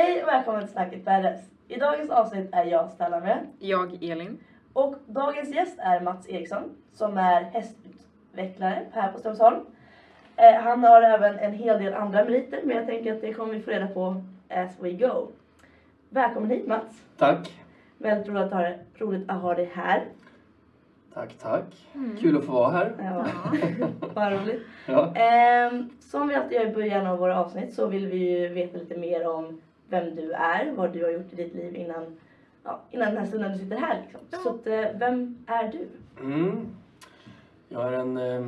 Hej och välkommen till Snacket Badass. I dagens avsnitt är jag Stellan med Jag, Elin. och dagens gäst är Mats Eriksson som är hästutvecklare här på Strömsholm. Eh, han har även en hel del andra meriter men jag tänker att det kommer vi få reda på as we go. Välkommen hit Mats. Tack. Väldigt roligt att ha, dig- roligt att ha dig här. Tack, tack. Kul att få vara här. Ja, vad roligt. Ja. Ehm, som vi alltid gör i början av våra avsnitt så vill vi ju veta lite mer om vem du är, vad du har gjort i ditt liv innan, ja, innan den här stunden du sitter här. Liksom. Ja. Så att, eh, vem är du? Mm. Jag är en, eh,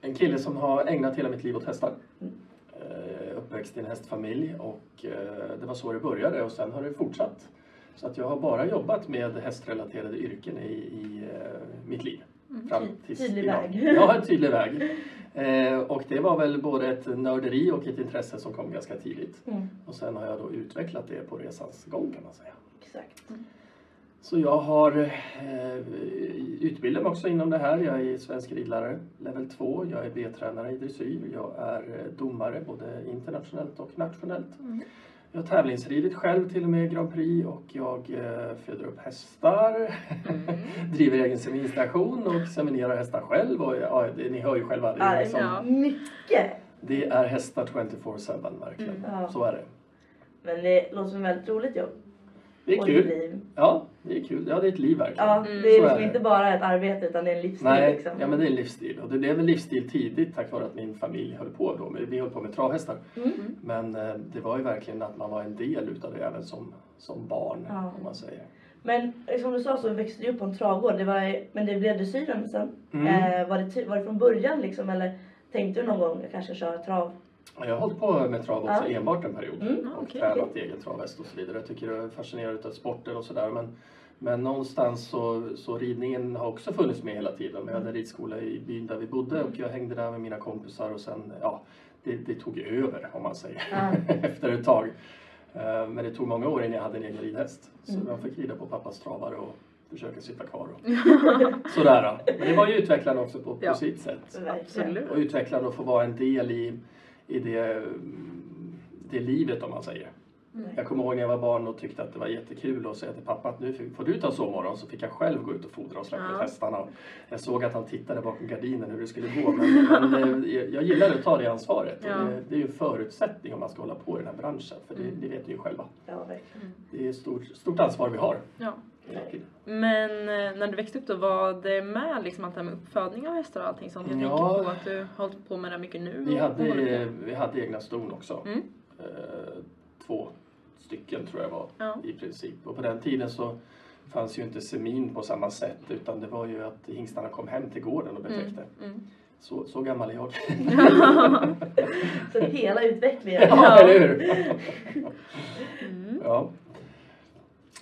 en kille som har ägnat hela mitt liv åt hästar. Mm. Eh, Uppväxt i en hästfamilj och det var så det började och sen har det fortsatt. Så att jag har bara jobbat med hästrelaterade yrken i, i mitt liv. Fram Ty- tills tydlig idag. väg. Ja, en tydlig väg. Eh, och det var väl både ett nörderi och ett intresse som kom ganska tidigt. Mm, Och sen har jag då utvecklat det på resans gång kan man säga. exakt. Så jag har eh, utbildat mig också inom det här. Jag är svensk ridlärare, level 2. Jag är B-tränare i dressyr. Jag är eh, domare både internationellt och nationellt. Mm. Jag har tävlingsridit själv till och med Grand Prix och jag eh, föder upp hästar. Mm. driver egen seminstation och seminerar hästar själv. Och, ja, det, ni hör ju själva, det är, liksom, ja. Mycket! det är hästar 24-7 verkligen. Mm. Så är det. Men det låter som ett väldigt roligt jobb. Det är och ditt kul. Liv. Ja, det är kul. Ja, det är ett liv verkligen. Ja, Mm. det är är liksom det. inte bara ett arbete utan det är en livsstil. Nej, liksom. ja, men det är en livsstil. Och det blev en livsstil tidigt tack vare att min familj höll på då. Vi höll på med travhästar. Mm. Men eh, det var ju verkligen att man var en del utav det även som, som barn. Ja. Om man säger. Men eh, som du sa så växte du upp på en travgård. Det var, men det blev dressyren sen. Mm. Eh, var, det, var det från början liksom eller tänkte du någon gång jag kanske köra trav? Jag har hållit på med trav också Ja. enbart en period. Mm, och okej, tränat egen travhäst och så vidare. Jag tycker jag är fascinerad av sporten och sådär. Men, men någonstans så, så ridningen har också funnits med hela tiden. Vi hade ridskola i byn där vi bodde och jag hängde där med mina kompisar och sen, ja, det, det tog över om man säger. Ja. Efter ett tag. Eh, Men det tog många år innan jag hade en egen ridhäst. Så Mm. jag fick rida på pappas travare och försöka sitta kvar. Och sådär. Men det var ju utvecklande också på, på Ja. sitt sätt. Absolut. Och utvecklande att få vara en del i, i det, det livet om man säger. Mm. Jag kommer ihåg när jag var barn och tyckte att det var jättekul att säga till pappa att nu får du ta sovmorgon så fick jag själv gå ut och fodra och släppa Ja. ut hästarna. Jag såg att han tittade bakom gardinen hur det skulle gå men, men eh, jag gillade att ta det ansvaret. Ja. Det, det är ju en förutsättning om man ska hålla på i den här branschen för det, Mm. det vet ni ju själva. Ja. Det är ett stort, stort ansvar vi har. Ja. Men eh, när du växte upp då, var det med liksom allt det här med uppfödning av hästar och allting sånt? Jag Ja. tänker på att du har hållit på med det mycket nu. Vi hade, vi hade egna ston också. Mm. Eh, två stycken tror jag var Ja. i princip. Och på den tiden så fanns ju inte semin på samma sätt utan det var ju att hingstarna kom hem till gården och betäckte. Mm. Så, så gammal är jag. Så hela utvecklingen. ja, eller hur? Mm. ja.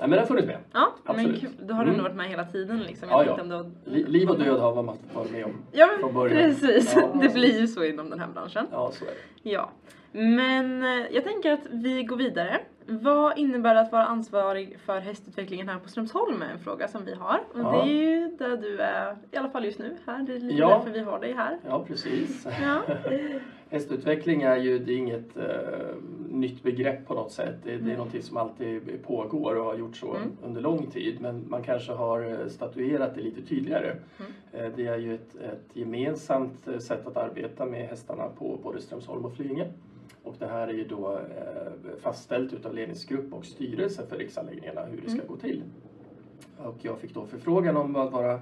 Men det har funnits med. Ja, men Absolut. kul. Då har du Mm. ändå varit med hela tiden liksom. Ja, Jag ja. tänkte om du har- Li- Liv och död har man varit med om Ja, men från början. precis. Ja. Det blir ju så inom den här branschen. Ja, så är det. Ja. Men eh, jag tänker att vi går vidare. Vad innebär det att vara ansvarig för hästutvecklingen här på Strömsholm? är en fråga som vi har. Och Ja. det är ju där du är, i alla fall just nu, här. Det är lite Ja. därför vi har dig här. Ja, precis. Ja. Hästutveckling är ju det är inget eh, nytt begrepp på något sätt. Det, det är Mm. någonting som alltid pågår och har gjort så Mm. under lång tid. Men man kanske har eh, statuerat det lite tydligare. Mm. Eh, det är ju ett, ett gemensamt eh, sätt att arbeta med hästarna på både Strömsholm och Flyinge. Och det här är ju då eh, fastställt utav ledningsgrupp och styrelse för riksanläggningarna hur det ska Mm. gå till. Och jag fick då förfrågan om att vara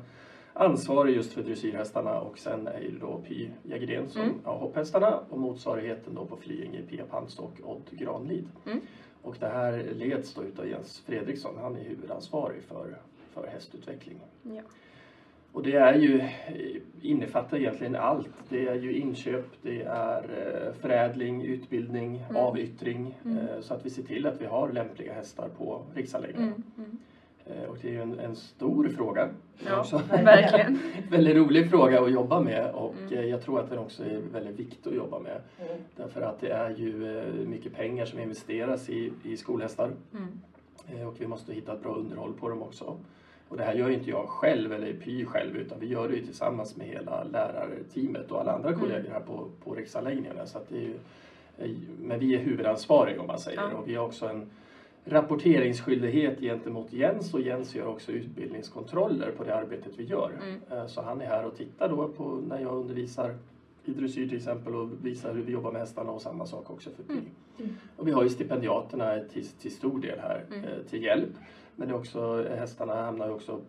ansvarig just för dressyrhästarna och sen är ju då Py Jägerdén som Mm. har hopphästarna och motsvarigheten då på Flyinge Pia Pantz och Odd Granlid. Mm. Och det här leds då utav Jens Fredriksson, han är huvudansvarig för, för hästutveckling. Ja. Och det är ju, innefattar egentligen allt. Det är ju inköp, det är eh, förädling, utbildning, Mm. avyttring. Mm. eh, Så att vi ser till att vi har lämpliga hästar på riksanläggningarna. Mm. Eh, Och det är ju en, en stor fråga. Ja, verkligen. väldigt rolig fråga att jobba med och Mm. eh, jag tror att den också är väldigt viktig att jobba med. Mm. Därför att det är ju eh, mycket pengar som investeras i, i skolhästar Mm. och vi måste hitta ett bra underhåll på dem också. Och det här gör ju inte jag själv eller Py själv utan vi gör det ju tillsammans med hela lärarteamet och alla andra Mm. kollegor här på, på riksanläggningarna. Så att det är ju Men vi är huvudansvariga om man säger Ja. och vi har också en rapporteringsskyldighet gentemot Jens och Jens gör också utbildningskontroller på det arbetet vi gör. Mm. Eh, Så han är här och tittar då på när jag undervisar i dressyr till exempel och visar hur vi jobbar med hästarna och samma sak också för pigg. Mm. Och vi har ju stipendiaterna till, till stor del här Mm. eh, till hjälp. Men det är också, hästarna hamnar ju också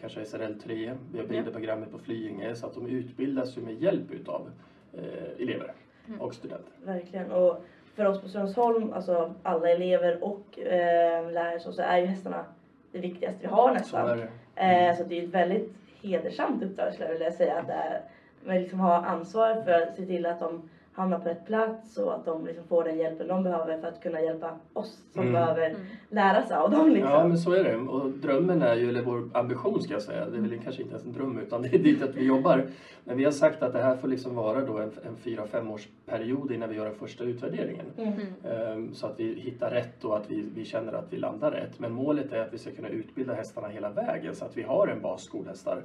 kanske SRL 3, vi har Briderprogrammet på Flyinge så att de utbildas ju med hjälp utav eh, elever Mm. och studenter. Verkligen. Och för oss på Strömsholm, alltså alla elever och eh, lärare så, så är ju hästarna det viktigaste vi har Så nästan. är det. Eh, så det är ett väldigt hedersamt uppdrag skulle jag vilja säga. Att det är, man liksom har ansvar för att se till att de hamnar på rätt plats och att de liksom får den hjälpen de behöver för att kunna hjälpa oss som Mm. behöver Mm. lära sig av dem. Liksom. Ja men så är det. Och drömmen är ju, eller vår ambition ska jag säga, det är väl kanske inte ens en dröm utan det är dit att vi jobbar. Men vi har sagt att det här får liksom vara då en, en fyra, fem års period innan vi gör den första utvärderingen. Mm. Ehm, Så att vi hittar rätt och att vi, vi känner att vi landar rätt. Men målet är att vi ska kunna utbilda hästarna hela vägen så att vi har en bas skolhästar.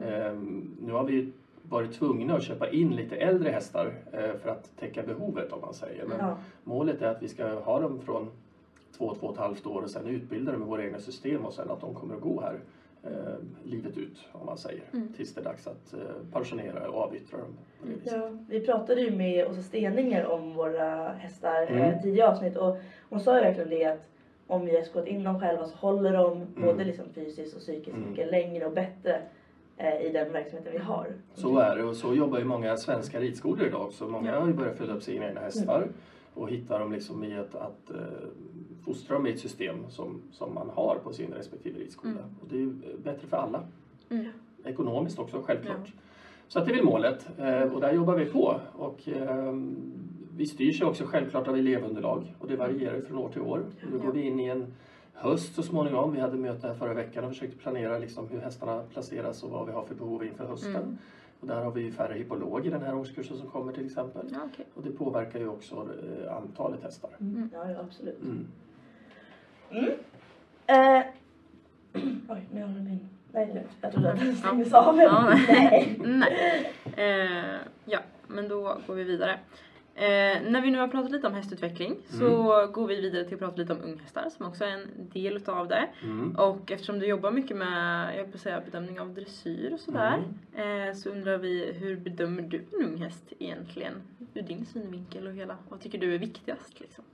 Ehm, Nu har vi varit tvungna att köpa in lite äldre hästar eh, för att täcka behovet om man säger. Men Ja. målet är att vi ska ha dem från två, två och ett halvt år och sen utbilda dem i våra egna system och sen att de kommer att gå här eh, livet ut om man säger. Mm. Tills det är dags att eh, pensionera och avyttra dem. Ja, vi pratade ju med Åsa Steninger om våra hästar Mm. eh, tidigare avsnitt och hon sa ju verkligen det att om vi har skått in dem själva så håller de både liksom fysiskt och psykiskt Mm. mycket längre och bättre eh, i den verksamheten vi har. Så är det och så jobbar ju många svenska ridskolor idag också. Många Ja. har ju börjat föda upp sina egna hästar och hitta dem liksom i att, att eh, fostra dem i ett system som, som man har på sin respektive ridskola. Mm. Och det är ju bättre för alla. Mm. Ekonomiskt också självklart. Så att det är väl målet eh, och där jobbar vi på. Och, eh, vi styrs ju också självklart av elevunderlag och det varierar från år till år. Nu Ja. går vi in i en höst så småningom. Vi hade möte här förra veckan och försökte planera liksom hur hästarna placeras och vad vi har för behov inför hösten. Mm. Och där har vi färre hippolog i den här årskursen som kommer till exempel. Ja, okej. Och det påverkar ju också eh, antalet hästar. Mm. Ja, ja, absolut. Mm. Eh, oj, nu har du min... Nej, lugnt. Jag trodde att den Ja. stängdes av. Ja, nej. Nej. Eh, ja, men då går vi vidare. Eh, när vi nu har pratat lite om hästutveckling så går vi vidare till att prata lite om unghästar som också är en del utav det. Mm. Och eftersom du jobbar mycket med, jag på säga bedömning av dressyr och sådär. Eh, så undrar vi, hur bedömer du en ung häst egentligen? Ur din synvinkel och hela, vad tycker du är viktigast liksom?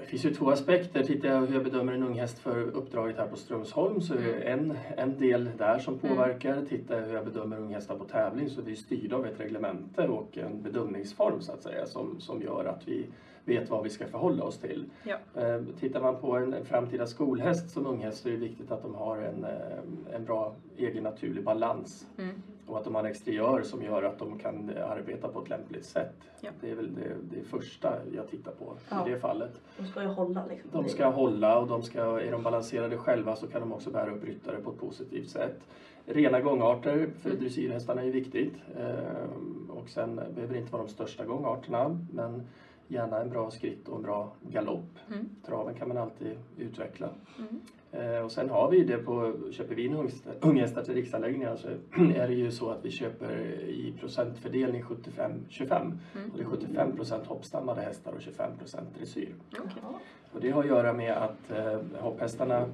Det finns ju två aspekter. Tittar jag hur jag bedömer en ung häst för uppdraget här på Strömsholm så är det en, en del där som påverkar. Tittar jag hur jag bedömer unghästar på tävling så är vi styrda av ett reglemente och en bedömningsform så att säga som, som gör att vi vet vad vi ska förhålla oss till. Ja. Eh, Tittar man på en, framtida skolhäst som unghäst så är det viktigt att de har en, eh, en bra egen naturlig balans Mm. Och att de har en exteriör som gör att de kan eh, arbeta på ett lämpligt sätt. Ja. Det är väl det, det första jag tittar på Ja. i det fallet. De ska ju hålla liksom. De ska hålla och de ska, är de balanserade själva så kan de också bära upp ryttare på ett positivt sätt. Rena gångarter för Mm. dressyrhästarna är ju viktigt. Ehm, och sen behöver det inte vara de största gångarterna men gärna en bra skritt och en bra galopp. Mm. Traven kan man alltid utveckla. Mm. Eh, och sen har vi det på, köper vi in unghästar- till riksanläggningar så är det ju så att vi köper i procentfördelning 75-25. Mm. Och det är 75 procent hoppstammade hästar och 25 procent dressyr. Jaha. Och det har att göra med att eh, hopphästarna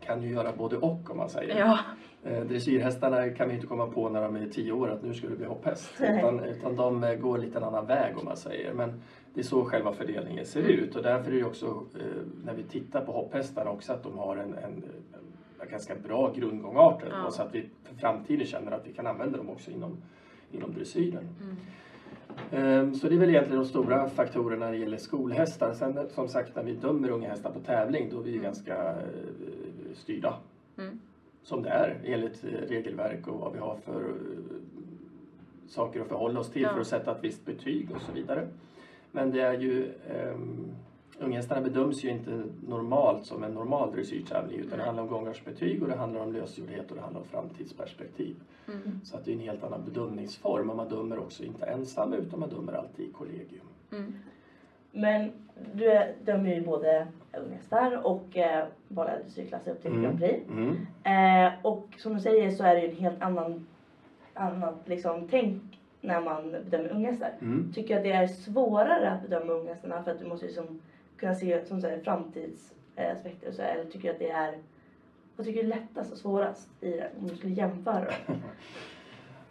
kan ju göra både och om man säger. Ja. Eh, dressyrhästarna kan vi inte komma på när de är 10 år att nu ska du bli hopphäst. Utan, utan de går lite en annan väg om man säger. Men det är så själva fördelningen ser Mm. ut och därför är det också eh, när vi tittar på hopphästarna också att de har en, en, en ganska bra grundgångarter. Ja. Så att vi för framtiden känner att vi kan använda dem också inom, inom dressyren. Mm. Ehm, Så det är väl egentligen de stora faktorerna när det gäller skolhästar. Sen som sagt när vi dömer unga hästar på tävling då är vi Mm. ganska eh, styrda. Mm. Som det är enligt eh, regelverk och vad vi har för saker att förhålla oss till Ja. för att sätta ett visst betyg och så vidare. Men det är ju um, Unghästarna bedöms ju inte normalt som en normal dressyrtävling utan det handlar om gångarsbetyg och det handlar om lösgjordhet och det handlar om framtidsperspektiv. Mm. Så att det är en helt annan bedömningsform och man dömer också inte ensam utan man dömer alltid i kollegium. Mm. Men du dömer ju både unghästar och eh, vanliga dressyrklasser upp till Mm. Grand Prix. Mm. Eh, och som du säger så är det ju en helt annan annat liksom tänk när man bedömer unghästar. Mm. Tycker att det är svårare att bedöma unghästarna för att du måste liksom kunna se som säger framtidsaspekter och så eller tycker att det är vad tycker du är lättast och svårast i det om du skulle jämföra?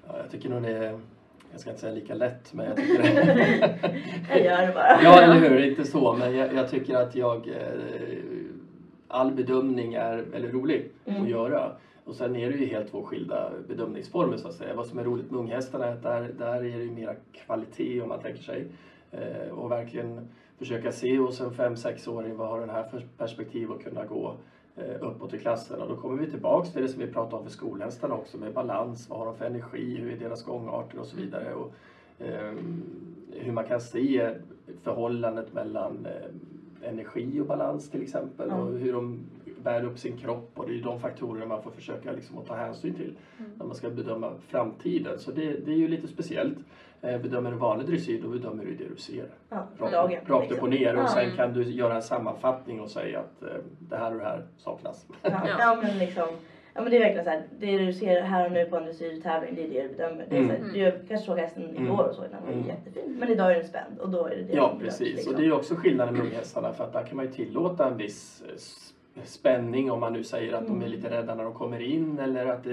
Ja, jag tycker nog det är, jag ska inte säga lika lätt, men jag tycker det Jag gör det bara. Ja, eller hur? Inte så, men jag, jag tycker att jag... Eh, all bedömning är väldigt rolig Mm. att göra. Och sen är det ju helt två skilda bedömningsformer så att säga. Vad som är roligt med unghästarna är att där, där är det ju mera kvalitet om man tänker sig. Eh, och verkligen försöka se hos en 5-6-åring vad har den här för perspektiv att kunna gå eh, uppåt i klassen. Och då kommer vi tillbaks till det som vi pratade om för skolhästarna också med balans. Vad har de för energi? Hur är deras gångarter och så vidare. Och, ehm, hur man kan se förhållandet mellan eh, energi och balans till exempel och hur de bär upp sin kropp och det är de faktorerna man får försöka liksom att ta hänsyn till Mm. när man ska bedöma framtiden. Så det, det är ju lite speciellt. Eh, bedömer du vanlig dressyr då bedömer du det du ser. Ja, Rakt, dagen. rakt upp liksom. och ner och Ja. sen kan du göra en sammanfattning och säga att eh, det här och det här saknas. Ja, Ja. ja men liksom. Ja men det är verkligen så här. Det du ser här och nu på en dressyrtävling det är det du bedömer. Det är så här, Mm. Du kanske såg hästen Mm. igår och så den var Mm. jättefin. Men idag är den spänd och då är det det Ja, bedöms, precis. liksom. Och det är också skillnaden med unghästarna för att där kan man ju tillåta en viss eh, spänning om man nu säger att de är Mm. lite rädda när de kommer in eller att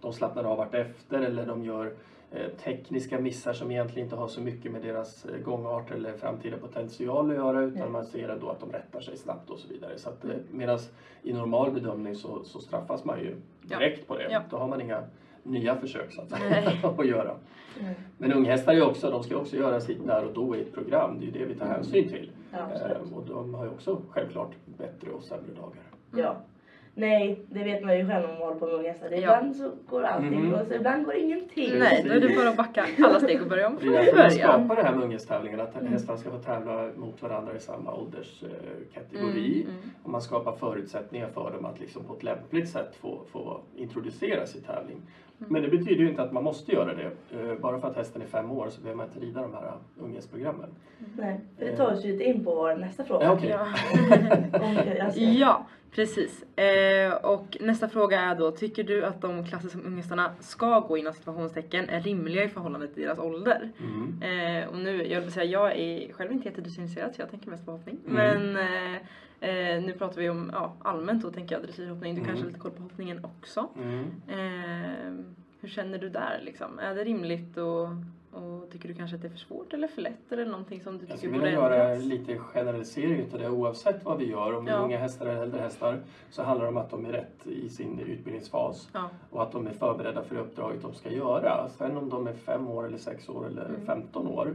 de slappnar av vart efter eller de gör eh, tekniska missar som egentligen inte har så mycket med deras eh, gångart eller framtida potential att göra utan Nej. man ser ändå att de rättar sig snabbt och så vidare. Så att, eh, medan i normal bedömning så, så straffas man ju Ja. direkt på det. Ja. Då har man inga nya försök så att, att göra. Mm. Men unghästar är ju också, de ska också göra sitt där och då i ett program. Det är det vi tar hänsyn till. Ja, och de har ju också självklart bättre och sämre dagar. Ja. Nej, det vet man ju själv om man håller på med. Det är Ja. Ibland så går allting Mhm. och så ibland går ingenting. Nej, då är det bara att backa alla steg och börja om Det från är därför man början. skapar det här med unghästtävlingen, att Mm. hästarna ska få tävla mot varandra i samma ålderskategori. Mm, mm. Man skapar förutsättningar för dem att liksom på ett lämpligt sätt få, få introduceras i tävling. Mm. Men det betyder ju inte att man måste göra det. Eh, Bara för att hästen är fem år så behöver man inte rida de här unghästprogrammen. Nej, för det tar oss ju lite in på vår nästa fråga. Ja, okej. Ja. Ja, precis. Eh, och nästa fråga är då, tycker du att de klasser som unghästarna ska gå inom situationstecken är rimliga i förhållande till deras ålder? Mm. Eh, och nu, jag vill säga, jag är själv inte jättedressinintresserad så jag tänker mest på hoppning. Mm. Men eh, nu pratar vi om ja, allmänt då tänker jag dressyrhoppning. Du Mm. kanske har lite koll på hoppningen också. Mm. Eh, hur känner du där liksom? Är det rimligt och, och tycker du kanske att det är för svårt eller för lätt eller någonting som du Jag tycker skulle vilja göra lite generalisering utav det oavsett vad vi gör. Om det är Ja. unga hästar eller äldre hästar så handlar det om att de är rätt i sin utbildningsfas Ja. och att de är förberedda för det uppdraget de ska göra. Sen om de är fem år eller sex år eller Mm. 15 år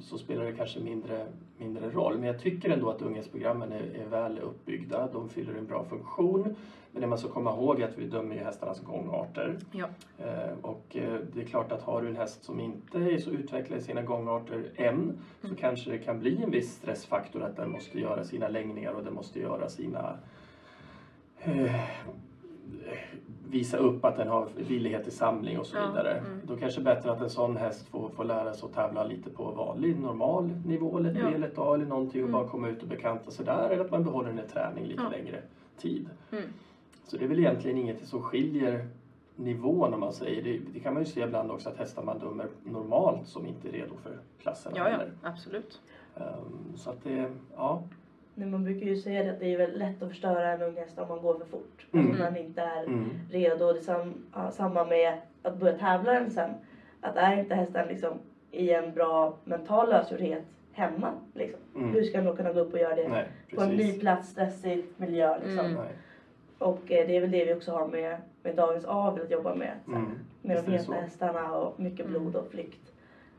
så spelar det kanske mindre, mindre roll. Men jag tycker ändå att unghästprogrammen är, är väl uppbyggda. De fyller en bra funktion. Men det man ska komma ihåg är att vi dömer ju hästarnas gångarter. Ja. Eh, Och eh, det är klart att har du en häst som inte är så utvecklad i sina gångarter än så Mm. kanske det kan bli en viss stressfaktor att den måste göra sina längningar och den måste göra sina eh, visa upp att den har villighet till samling och så Ja, vidare. mm. Då kanske det är bättre att en sån häst får, får lära sig att tävla lite på vanlig normal nivå eller ett Ja. B A eller någonting och Mm. bara komma ut och bekanta sig där eller att man behåller den i träning lite Ja. längre tid. Mm. Så det är väl egentligen inget som skiljer nivån om man säger. Det, det kan man ju se ibland också att hästar man dömer normalt som inte är redo för klasserna Ja, ja, absolut. Ehm, så att det, ja. Nej, man brukar ju säga det att det är väldigt lätt att förstöra en ung häst om man går för fort. Mm. Alltså när den inte är Mm. redo. Det är sam, ja, samma med att börja tävla den sen. Att är inte hästen liksom i en bra mental lösgjordhet hemma liksom. Mm. Hur ska då kunna gå upp och göra det Nej, på en ny plats, stressig miljö liksom. Mm. Och eh, det är väl det vi också har med, med dagens avel att jobba med. Så, här, Mm. Med de heta hästarna och mycket Mm. blod och flykt.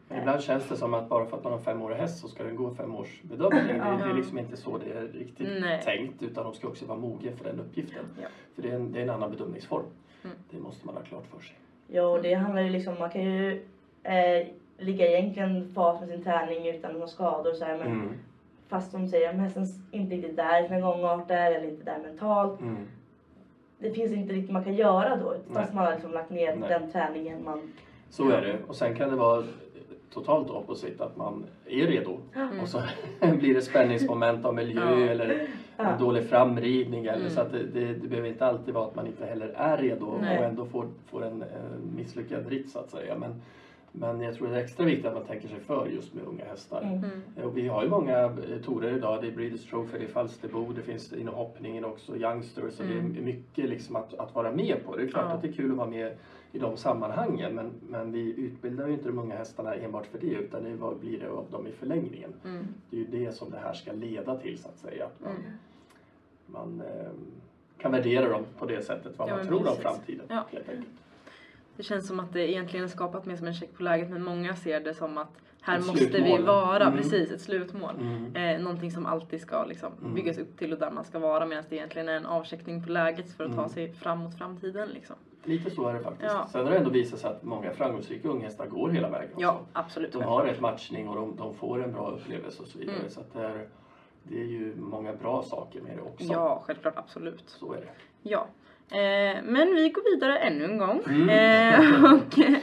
Ibland känns det som att bara för att man har fem år häst så ska den gå fem års bedömning. Det, det är liksom inte så det är riktigt Nej. tänkt utan de ska också vara mogen för den uppgiften. Ja. För det är, en, det är en annan bedömningsform. Mm. Det måste man ha klart för sig. Ja, och det handlar ju liksom, man kan ju eh, ligga egentligen fas med sin träning utan några skador och så här, men Mm. fast de säger att hästen inte riktigt där i sina gångarter eller inte där mentalt. Mm. Det finns inte riktigt man kan göra då fast Nej. man har liksom lagt ner Nej. den träningen man... Så är det. Och sen kan det vara totalt opposite, att man är redo. Mm. Och så blir det spänningsmoment av miljö Ja. eller Ja. en dålig framridning. Eller Mm. Så att det, det, det behöver inte alltid vara att man inte heller är redo Nej. och ändå får, får en, en misslyckad ritt så att säga. Men, Men jag tror det är extra viktigt att man tänker sig för just med unga hästar. Mm. Mm. Och vi har ju många eh, torer idag. Det är Breeders Trophy, det är Falsterbo, det finns inom hoppningen också, Youngster. Så Mm. det är mycket liksom att, att vara med på. Det är klart Ja. att det är kul att vara med i de sammanhangen. Men, men vi utbildar ju inte de unga hästarna enbart för det. Utan det är vad blir det av dem i förlängningen. Mm. Det är ju det som det här ska leda till så att säga. Att man, Mm. man eh, kan värdera dem på det sättet, vad Ja, man tror om precis. framtiden. Ja. Helt enkelt. Det känns som att det egentligen är skapat mer som en check på läget men många ser det som att här Ett måste vi slutmål. vara, Mm. precis ett slutmål. Mm. Eh, någonting som alltid ska liksom, Mm. byggas upp till och där man ska vara medan det egentligen är en avcheckning på läget för att ta Mm. sig fram mot framtiden. Liksom. Lite så är det faktiskt. Ja. Sen har det ändå visat sig att många framgångsrika unghästar går hela vägen också. Ja, absolut. De har rätt matchning och de, de får en bra upplevelse och så vidare. Mm. Så att det, är, det är ju många bra saker med det också. Ja, självklart, absolut. Så är det. Ja. Eh, men vi går vidare ännu en gång. Mm. Eh, och eh,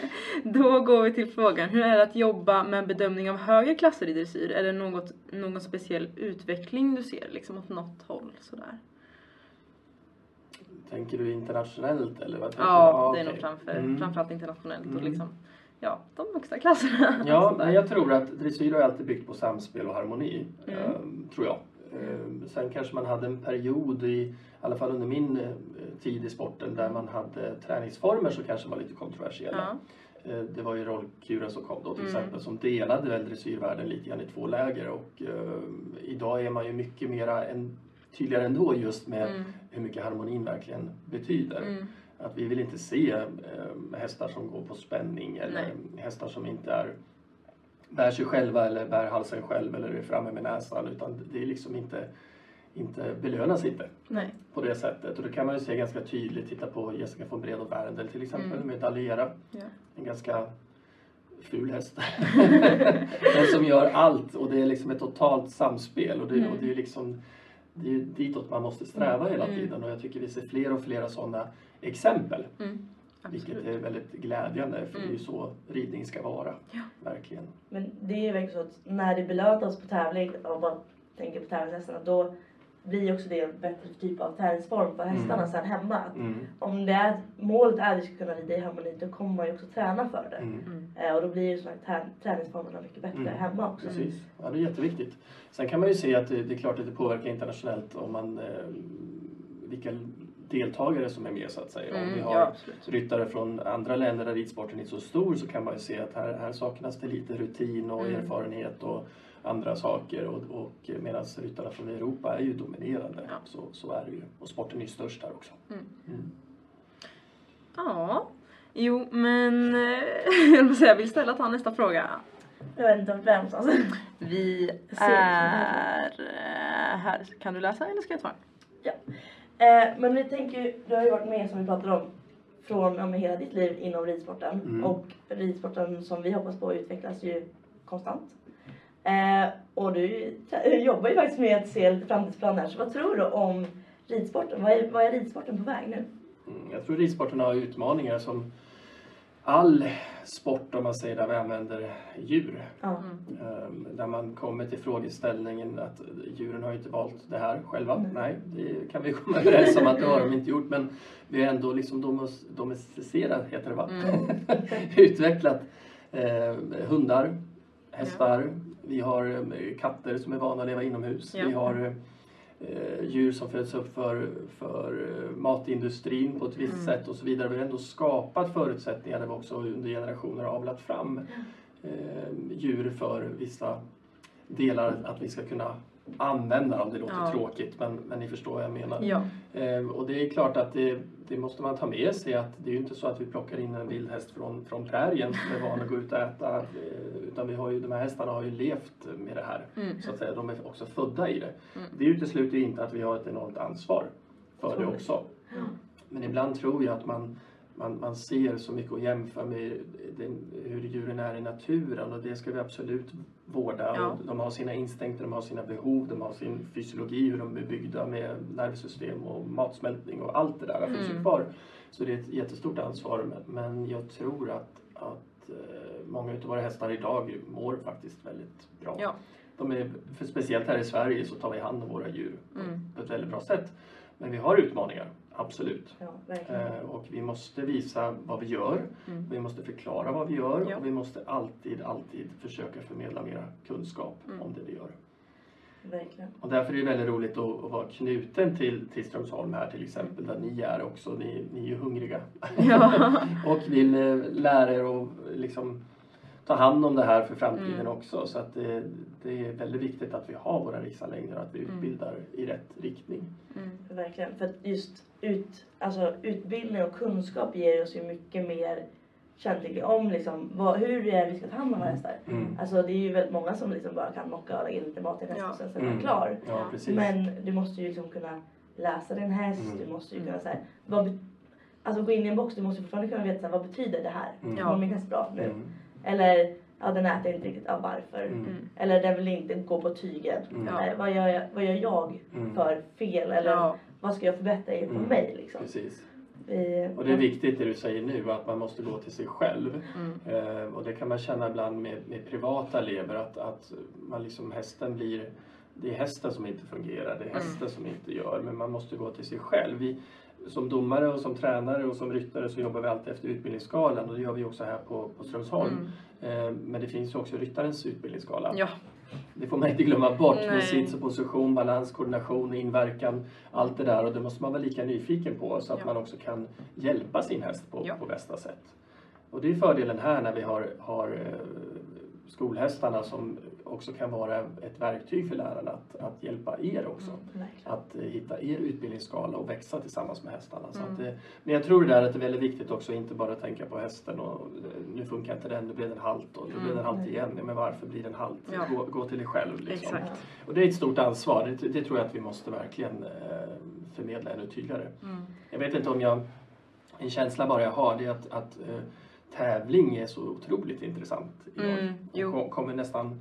då går vi till frågan, hur är det att jobba med bedömning av högre klasser i dressyr? Är det något, någon speciell utveckling du ser liksom åt något håll sådär? Tänker du internationellt eller vad Ja, du? det är nog framför, Mm. framförallt internationellt och Mm. liksom, ja, de högsta klasserna. Ja, nej, jag tror att dressyr har alltid byggt på samspel och harmoni. Mm. ehm, tror jag. Ehm, sen kanske man hade en period, i, i alla fall under min tid i sporten, där man hade träningsformer som kanske var lite kontroversiella. Ja. Eh, Det var ju rollkuren som kom då till Mm. exempel som delade väl dressyrvärlden lite grann i två läger och eh, idag är man ju mycket mera en, tydligare ändå just med Mm. hur mycket harmonin verkligen betyder. Mm. Att vi vill inte se eh, hästar som går på spänning eller Nej. hästar som inte är bär sig själva eller bär halsen själv eller är framme med näsan utan det är liksom inte, inte belönas inte Nej. på det sättet. Och det kan man ju se ganska tydligt. Titta på Jessica von Bredow Werndl till exempel Mm. med Daliera. Ja. En ganska ful häst. Men som gör allt och det är liksom ett totalt samspel och det, Mm. och det är liksom det är ju ditåt man måste sträva hela Mm. tiden och jag tycker vi ser fler och flera sådana exempel. Mm. Vilket är väldigt glädjande för det är ju Mm. så ridning ska vara. Ja. Verkligen. Men det är ju verkligen så att när det belönas på tävling och bara tänker på tävlingshästarna då blir också det en bättre typ av träningsform för hästarna Mm. sen hemma. Mm. Om det är, målet är att vi ska kunna rida i harmoni då kommer man ju också träna för det. Mm. Mm. Eh, och då blir ju här trä- träningsformerna mycket bättre Mm. hemma också. Precis, ja, det är jätteviktigt. Sen kan man ju se att det, det är klart att det påverkar internationellt om man, eh, vilka deltagare som är med så att säga. Om Mm, vi ja, har absolut. ryttare från andra länder där ridsporten är så stor så kan man ju se att här, här saknas det lite rutin och Mm. erfarenhet och andra saker och, och medan ryttarna från Europa är ju dominerande. Ja. Så, så är det ju. Och sporten är ju störst här också. Mm. Mm. Ja, jo men eh, jag vill säga, jag vill ställa ta nästa fråga. Jag vet inte vart vi är någonstans. Vi är här. Kan du läsa eller ska jag ta den? Eh, men vi tänker du har ju varit med som vi pratade om från ja, hela ditt liv inom ridsporten. Mm. Och ridsporten som vi hoppas på utvecklas ju konstant. Eh, och du jobbar ju faktiskt med att se lite framtidsplaner. Så vad tror du om ridsporten? Vad är, vad är ridsporten på väg nu? Mm, Jag tror ridsporten har utmaningar som all sport om man säger där vi använder djur. Mm. Där man kommer till frågeställningen att djuren har ju inte valt det här själva. Mm. Nej, det kan vi komma överens om att det har de inte gjort. Men vi har ändå liksom domesticerat, heter det va? Mm. Utvecklat eh, hundar, hästar. Vi har eh, katter som är vana att leva inomhus. Ja. Vi har eh, djur som föds upp för, för eh, matindustrin på ett visst Mm. sätt och så vidare. Vi har ändå skapat förutsättningar där vi också under generationer har avlat fram eh, djur för vissa delar att vi ska kunna använda dem. Det låter Ja. tråkigt men, men ni förstår vad jag menar. Ja. Eh, och det är klart att det, det måste man ta med sig att det är ju inte så att vi plockar in en vild häst från, från prärien som är van att gå ut och äta. Eh, utan vi har ju, de här hästarna har ju levt med det här. Mm. Så att säga. De är också födda i det. Mm. Det utesluter ju inte att vi har ett enormt ansvar för det också. Ja. Men ibland tror jag att man, man, man ser så mycket och jämför med den, hur djuren är i naturen och det ska vi absolut vårda. Ja. De har sina instinkter, de har sina behov, de har sin fysiologi, hur de är byggda med nervsystem och matsmältning och allt det där finns ju Mm. kvar. Så det är ett jättestort ansvar men- jag tror att, att eh, många av våra hästar idag mår faktiskt väldigt bra. Ja. De är, för speciellt här i Sverige så tar vi hand om våra djur Mm. på ett väldigt bra sätt. Men vi har utmaningar Absolut. Ja. Eh, och vi måste visa vad vi gör. Mm. Vi måste förklara vad vi gör Ja. och vi måste alltid, alltid försöka förmedla mera kunskap Mm. om det vi gör. verkligen. Och därför är det väldigt roligt att, att vara knuten till, till Strömsholm här till exempel, där ni är också. Ni, ni är ju hungriga Ja. och vill eh, lära er att liksom ta hand om det här för framtiden Mm. också. Så att det, det är väldigt viktigt att vi har våra riksanläggningar och att vi Mm. utbildar i rätt riktning. Mm. Verkligen. För just ut, alltså, utbildning och kunskap ger oss ju mycket mer kännedom om liksom, vad, hur det är vi ska ta hand om våra hästar. Mm. Alltså det är ju väldigt många som liksom bara kan mocka och lägga in lite mat i en häst Ja. och sen så är man Mm. klar. Ja. Men du måste ju liksom kunna läsa din häst, Mm. du måste ju kunna säga vad Alltså gå in i en box, du måste fortfarande kunna veta så vad betyder det här? Mm. Mår min häst bra nu? Eller ja den äter inte riktigt, ja varför? Mm. Mm. Eller den vill inte gå på tygen. Mm. Ja. Eh, vad, gör jag, vad gör jag Mm. för fel? Eller Ja. vad ska jag förbättra inför Mm. mig liksom? Precis. Vi, Och det är viktigt det du säger nu, att man måste gå till sig själv. Mm. Eh, och det kan man känna ibland med, med privata elever, att, att man liksom, hästen blir det är hästen som inte fungerar, det är Mm. hästen som inte gör, men man måste gå till sig själv. Vi, som domare och som tränare och som ryttare så jobbar vi alltid efter utbildningsskalan och det gör vi också här på, på Strömsholm. Mm. Eh, men det finns ju också ryttarens utbildningsskala. Ja. Det får man inte glömma bort Nej. med sits och position, balans, koordination, inverkan, allt det där och det måste man vara lika nyfiken på så att Ja. man också kan hjälpa sin häst på, Ja. på bästa sätt. Och det är fördelen här när vi har, har eh, skolhästarna som också kan vara ett verktyg för lärarna att, att hjälpa er också. Mm. Att eh, hitta er utbildningsskala och växa tillsammans med hästarna. Så Mm. att, eh, men jag tror det där att det är väldigt viktigt också, inte bara tänka på hästen och eh, nu funkar inte den, nu blev den halt och nu blev den Mm. halt igen. Men varför blir den halt? Ja. Gå, gå till dig själv. Liksom. Och det är ett stort ansvar, det, det tror jag att vi måste verkligen förmedla ännu tydligare. Mm. Jag vet inte om jag, en känsla bara jag har, det är att, att tävling är så otroligt intressant idag. Mm. Och kom- kommer nästan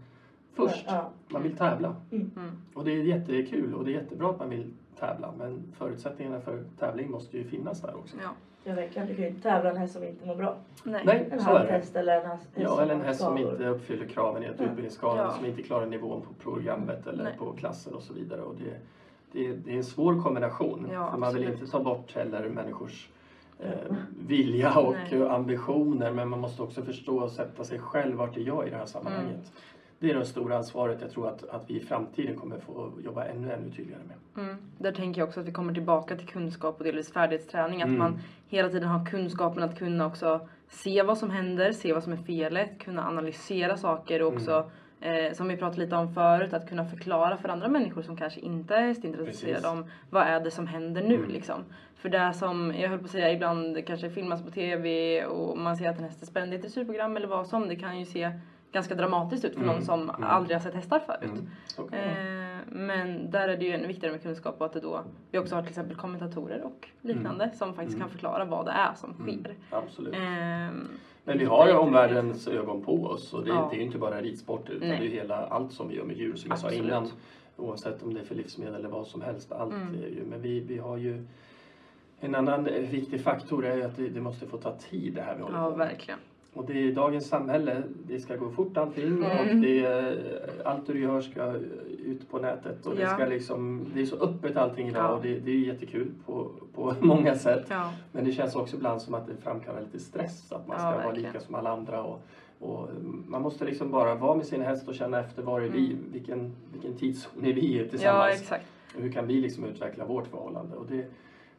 först. Ja. Man vill tävla. Mm. Och det är jättekul och det är jättebra att man vill tävla. Men förutsättningarna för tävling måste ju finnas där också. Ja. ja, verkligen. Du kan ju inte tävla en häst som inte mår bra. Nej. Nej, En så är halv det. eller en häst, häst Ja, eller en häst som inte uppfyller kraven i ett Ja. utbildningsskala, Ja. som inte klarar nivån på programmet eller Nej. på klassen och så vidare. Och det, det, det är en svår kombination. Ja, för man vill inte ta bort heller människors eh, vilja och Nej. eh, ambitioner men man måste också förstå och sätta sig själv vart är jag i det här sammanhanget. Mm. Det är det stora ansvaret jag tror att, att vi i framtiden kommer få jobba ännu, ännu tydligare med. Mm. Där tänker jag också att vi kommer tillbaka till kunskap och delvis färdighetsträning. Att Mm. man hela tiden har kunskapen att kunna också se vad som händer, se vad som är felet, kunna analysera saker och också Eh, som vi pratade lite om förut, att kunna förklara för andra människor som kanske inte är hästintresserade om vad är det som händer nu Mm. liksom. För det som, jag höll på att säga, ibland kanske filmas på TV och man ser att en häst är spänd i ett dressyrprogram eller vad som, det kan ju se ganska dramatiskt ut för Mm. någon som Mm. aldrig har sett hästar förut. Mm. Vara. Eh, men där är det ju ännu viktigare med kunskap och att det då, vi också har till exempel kommentatorer och liknande som faktiskt Mm. kan förklara vad det är som Mm. sker. Absolut. Ehm, Men vi det har ju omvärldens ögon på oss och det, Ja. det är ju inte bara ridsport utan Nej. det är ju hela allt som vi gör med djur som jag sa innan. Oavsett om det är för livsmedel eller vad som helst. Allt Mm. är ju, men vi, vi har ju en annan viktig faktor är ju att det, det måste få ta tid det här vi håller ja, på med. verkligen. Och det är dagens samhälle, det ska gå fort allting Mm. och det är, allt du gör ska ut på nätet och det, Ja. ska liksom, det är så öppet allting idag Ja. och det, det är jättekul på, på många sätt. Ja, Men det känns också ibland som att det framkallar lite stress, att man ska vara lika som alla andra. Och, och man måste liksom bara vara med sin häst och känna efter var är vi, Mm. vilken, vilken tidszon är vi i ja tillsammans. exakt. och hur kan vi liksom utveckla vårt förhållande? Och det,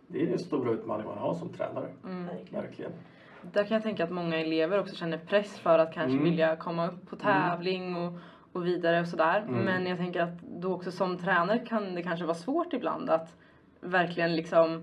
det är den stora utmaningen man har som tränare, Mm. Verkligen. Där kan jag tänka att många elever också känner press för att kanske Mm. vilja komma upp på tävling och, och vidare och sådär. Mm. Men jag tänker att då också som tränare kan det kanske vara svårt ibland att verkligen liksom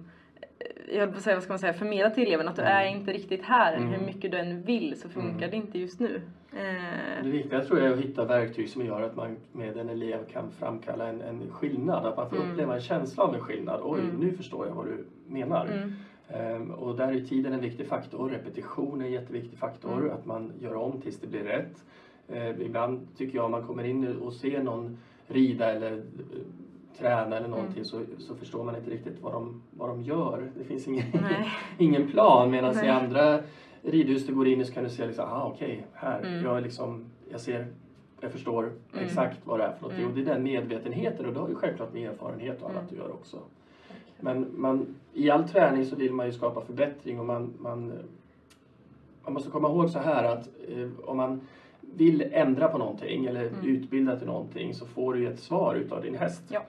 eh, jag höll på att säga, vad ska man säga, förmedla till eleven att du Mm. är inte riktigt här. Mm. Hur mycket du än vill så funkar Mm. det inte just nu. Eh, Det viktiga tror jag är att hitta verktyg som gör att man med en elev kan framkalla en, en skillnad. Att man får Mm. uppleva en känsla av en skillnad. Oj, Mm. nu förstår jag vad du menar. Ehm, och där är tiden en viktig faktor, repetition är en jätteviktig faktor, Mm. att man gör om tills det blir rätt. Ehm, ibland tycker jag man kommer in och ser någon rida eller eh, träna eller någonting Mm. så, så förstår man inte riktigt vad de, vad de gör. Det finns ingen, ingen plan medan i andra ridhus du går in i så kan du se liksom, ah okej, här, Mm. jag är liksom, jag ser, jag förstår exakt Mm. vad det är för någonting. Mm. Och det är den medvetenheten och du har ju självklart med erfarenhet och annat Mm. du gör också. Men man, i all träning så vill man ju skapa förbättring och man, man, man måste komma ihåg så här att eh, om man vill ändra på någonting eller Mm. utbilda till någonting så får du ett svar utav din häst. Ja.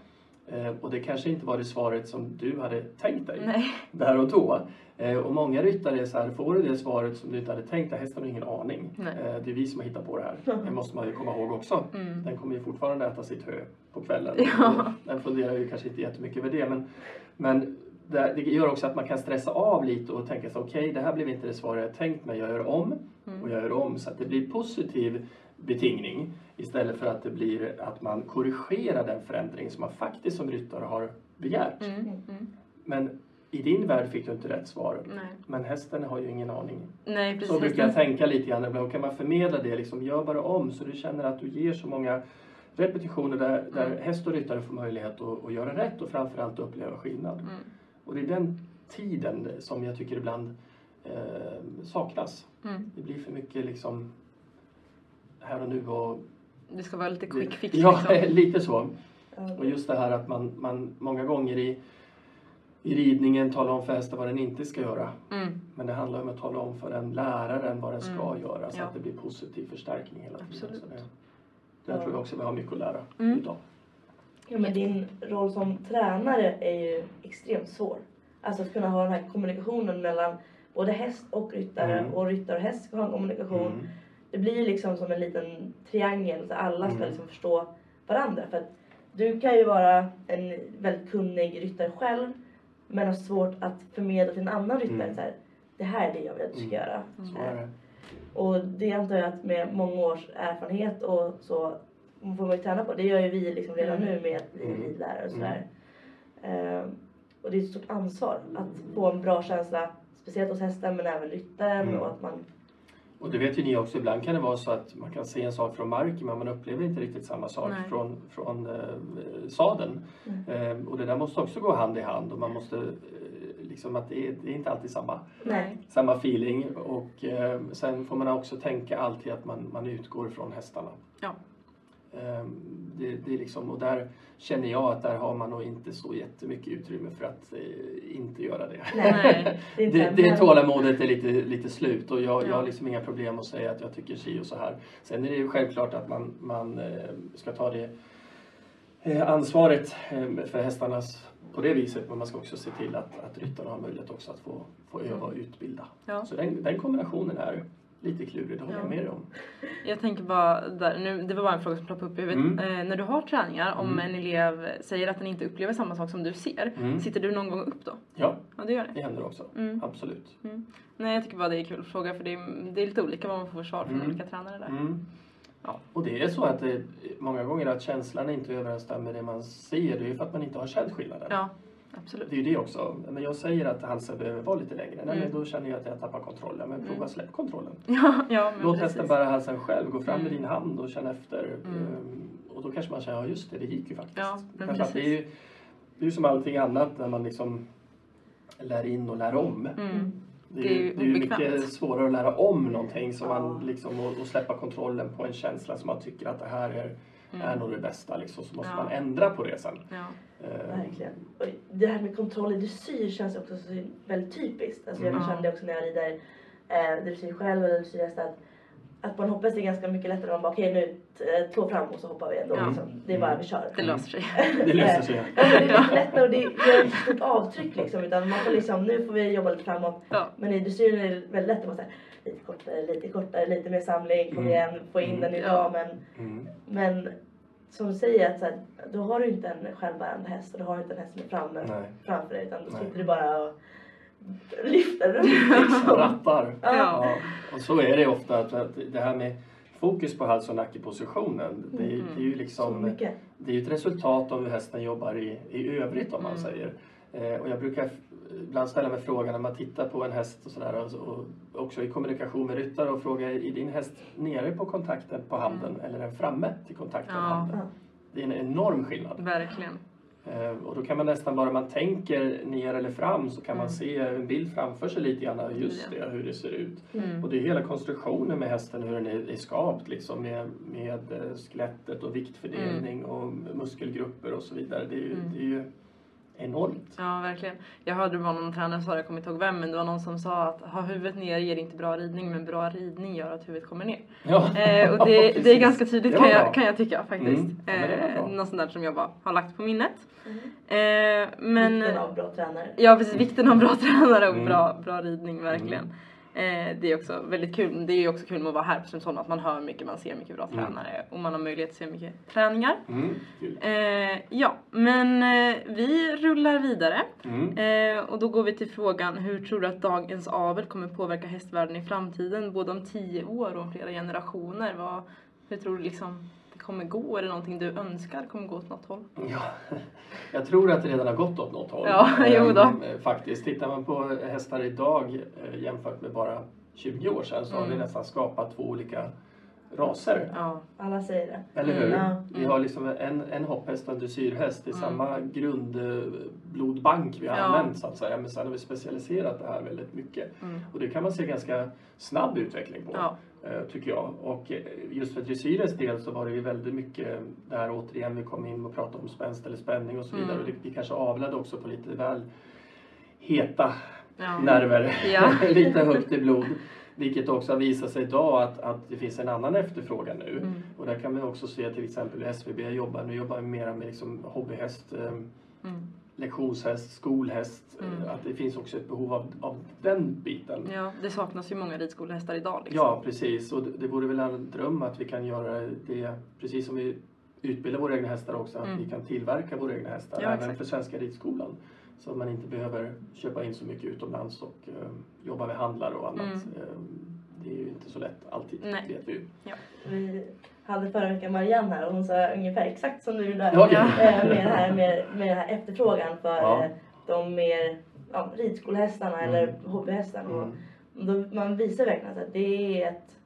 Eh, och det kanske inte var det svaret som du hade tänkt dig Nej. där och då. Eh, och många ryttare är så här, får du det svaret som du inte hade tänkt dig, hästen har ingen aning. Eh, det är vi som har hittat på det här. Det måste man ju komma ihåg också. Mm. Den kommer ju fortfarande äta sitt hö på kvällen. Ja. Den funderar ju kanske inte jättemycket över det. Men, men det, det gör också att man kan stressa av lite och tänka så okej det här blev inte det svar jag tänkt mig. Jag gör om Mm. och jag gör om så att det blir positiv betingning istället för att det blir att man korrigerar den förändring som man faktiskt som ryttare har begärt. Mm. Mm. Men i din värld fick du inte rätt svar. Nej. Men hästen har ju ingen aning. Nej, precis. Så brukar jag tänka lite grann ibland. Kan man förmedla det liksom, gör bara om så du känner att du ger så många repetitioner där, där Mm. häst och ryttare får möjlighet att, att göra rätt och framförallt uppleva skillnad. Mm. Och det är den tiden som jag tycker ibland eh, saknas. Mm. Det blir för mycket liksom här och nu och... Det ska vara lite quick fix Ja, liksom. lite så. Ja. Och just det här att man, man många gånger i, i ridningen talar om för hästen vad den inte ska göra. Mm. Men det handlar om att tala om för den läraren vad den ska Mm. göra så Ja. att det blir positiv förstärkning hela tiden. Absolut. Där tror jag också vi har mycket att lära Mm. utav. Ja, men din roll som tränare är ju extremt svår. Alltså att kunna ha den här kommunikationen mellan både häst och ryttare Mm. och ryttare och häst ska ha en kommunikation. Mm. Det blir ju liksom som en liten triangel så alla ska Mm. liksom förstå varandra. För att du kan ju vara en väldigt kunnig ryttare själv men har svårt att förmedla till en annan ryttare Mm. så här, det här är det jag vill att du ska Mm. göra. Så är det. Och det antar jag att med många års erfarenhet och så får man ju träna på. Det gör ju vi liksom redan Mm. nu med att bli Mm. ridlärare och sådär. Ehm, och det är ett stort ansvar att få en bra känsla, speciellt hos hästen men även ryttaren Mm. och att man Och det vet ju ni också, ibland kan det vara så att man kan se en sak från marken men man upplever inte riktigt samma sak Nej. från, från eh, sadeln. Mm. Eh, och det där måste också gå hand i hand och man måste liksom att det är, det är inte alltid samma, Nej. samma feeling och eh, sen får man också tänka alltid att man, man utgår från hästarna. Ja. Eh, det, det är liksom, och där känner jag att där har man nog inte så jättemycket utrymme för att eh, inte göra det. Nej. Det Det, det tålamodet är lite, lite slut och jag, jag Ja. har liksom inga problem att säga att jag tycker si och så här. Sen är det ju självklart att man, man eh, ska ta det eh, ansvaret eh, för hästarnas på det viset men man ska också se till att, att ryttarna har möjlighet också att få, få öva och utbilda. Ja. Så den, den kombinationen är lite klurig, det håller jag Ja. med dig om. Jag tänker bara där, nu, det var bara en fråga som ploppade upp i huvudet. Mm. Eh, när du har träningar, om Mm. en elev säger att den inte upplever samma sak som du ser, Mm. sitter du någon gång upp då? Ja, Ja, det gör det. det händer också. Mm. Absolut. Nej, jag tycker bara det är kul att fråga för det är, det är lite olika vad man får för svar från Mm. olika tränare där. Ja. Och det är så att det, många gånger att känslan inte överensstämmer med det man ser, det är ju för att man inte har känt skillnaden. Ja, absolut. Det är ju det också. Men jag säger att halsen behöver vara lite längre. Nej, Mm. men då känner jag att jag tappar kontrollen. Men prova Mm. släpp kontrollen. Ja, ja men Låt precis. hästen bära halsen själv. Gå fram med Mm. din hand och känn efter. Mm. Ehm, Och då kanske man känner, ja just det, det gick ju faktiskt. Ja, men att det är precis. ju det är ju som allting annat när man liksom lär in och lär om. Mm. Det är, Det är ju, det är ju mycket svårare att lära om någonting som Ja. man liksom, och, och släppa kontrollen på en känsla som man tycker att det här är, är Mm. nog det bästa. Liksom, så måste Ja. man ändra på det sen. Ja. Ehm, Verkligen. Och det här med kontroll i dressyr känns också så väldigt typiskt. Alltså jag Mm. det också när jag rider eh, dressyr själv eller dressyrhäst att, att man hoppas det är ganska mycket lättare om man bara okej nu t- två fram och så hoppar vi ändå. Ja. Liksom. Det är bara vi kör. Det löser sig. Det löser sig. Ja, det är lättare och det gör inte så stort avtryck liksom. Utan man får liksom, nu får vi jobba lite framåt. Ja. Men i dressyren är det väldigt lätt att här, lite kortare, lite kortare, lite mer samling, kom Mm. igen, få in Mm. den i ramen. Mm. Men som du säger, att så här, då har du inte en självbärande häst och du har inte en häst som är framme Nej. framför dig utan då Nej. sitter du bara och lyfter runt liksom. Rattar. Ja. Ja, och så är det ofta att, att det här med fokus på hals och nackepositionen. Det, är- Mm. det är ju Så liksom det är ju ett resultat av hur hästen jobbar i, i övrigt om man Mm. säger. Eh, och jag brukar ibland ställa mig frågan när man tittar på en häst och sådär och, och också i kommunikation med ryttare och fråga är din häst nere på kontakten på handen eller är den framme till kontakten Ja. på handen? Det är en enorm skillnad. Verkligen. Eh, och då kan man nästan bara man tänker ner eller fram så kan man Mm. se en bild framför sig lite grann, just det, hur det ser ut. Mm. Och det är hela konstruktionen med hästen, hur den är, är skapt liksom med, med eh, skelettet och viktfördelning och muskelgrupper och så vidare. Det är ju, Mm. det är ju enormt. Ja, verkligen. Jag hörde det var någon tränare sa, jag kommer inte ihåg vem, men det var någon som sa att ha huvudet ner ger inte bra ridning, men bra ridning gör att huvudet kommer ner. Ja, Eh, och det, det är ganska tydligt kan jag, kan jag tycka faktiskt. Mm. Ja, eh, något sånt där som jag bara har lagt på minnet. Mm. Eh, men, Vikten av bra tränare. ja precis, vikten av bra tränare och Mm. bra, bra ridning verkligen. Eh, det är också väldigt kul. Det är också kul med att vara här på Strömsholm att man hör mycket, man ser mycket bra Mm. tränare och man har möjlighet att se mycket träningar. Mm. Eh, ja, men eh, vi rullar vidare. Mm. Eh, och då går vi till frågan, hur tror du att dagens avel kommer påverka hästvärlden i framtiden? Både om tio år och om flera generationer. Vad, hur tror du liksom kommer gå? Är det någonting du önskar kommer gå åt något håll? Ja, jag tror att det redan har gått åt något håll. Ja, jo då. Ehm, Faktiskt, tittar man på hästar idag eh, jämfört med bara 20 år sedan så har vi Mm. nästan skapat två olika raser. Ja, Alla säger det. Eller hur? Mm. Vi har liksom en, en hopphäst och en dressyrhäst. Det är Mm. samma grundblodbank vi har Ja. använt så att säga. Men sen har vi specialiserat det här väldigt mycket. mm. Och det kan man se ganska snabb utveckling på. ja, tycker jag. Och eh, just för dressyrens del så var det ju väldigt mycket där återigen vi kom in och pratade om spänst eller spänning och så vidare. Mm. Och det, vi kanske avlade också på lite väl heta ja. nerver, Ja. lite högt i blod. Vilket också har visat sig idag att, att det finns en annan efterfrågan nu. Mm. Och där kan vi också se till exempel hur SVB jobbar. Nu jobbar vi mer med liksom hobbyhäst, eh, Mm. Lektionshäst, skolhäst. eh, Mm. Att det finns också ett behov av, av den biten. ja, det saknas ju många ridskolehästar idag. Liksom. Ja, precis. Och det, det vore väl en dröm att vi kan göra det, precis som vi utbildar våra egna hästar också, att Mm. vi kan tillverka våra egna hästar Ja, även exakt. för Svenska Ridskolan. Så att man inte behöver köpa in så mycket utomlands och eh, jobba med handlare och annat. Mm. Eh, det är ju inte så lätt alltid, Nej. vet vi ju. Vi hade förra veckan Marianne här och hon sa ungefär exakt som du. Ja, okej. Eh, med, det här, med, med den här efterfrågan för Ja. eh, de mer ja, ridskolehästarna Mm. eller hobbyhästarna. Mm. Och då, man visar verkligen att det är ett...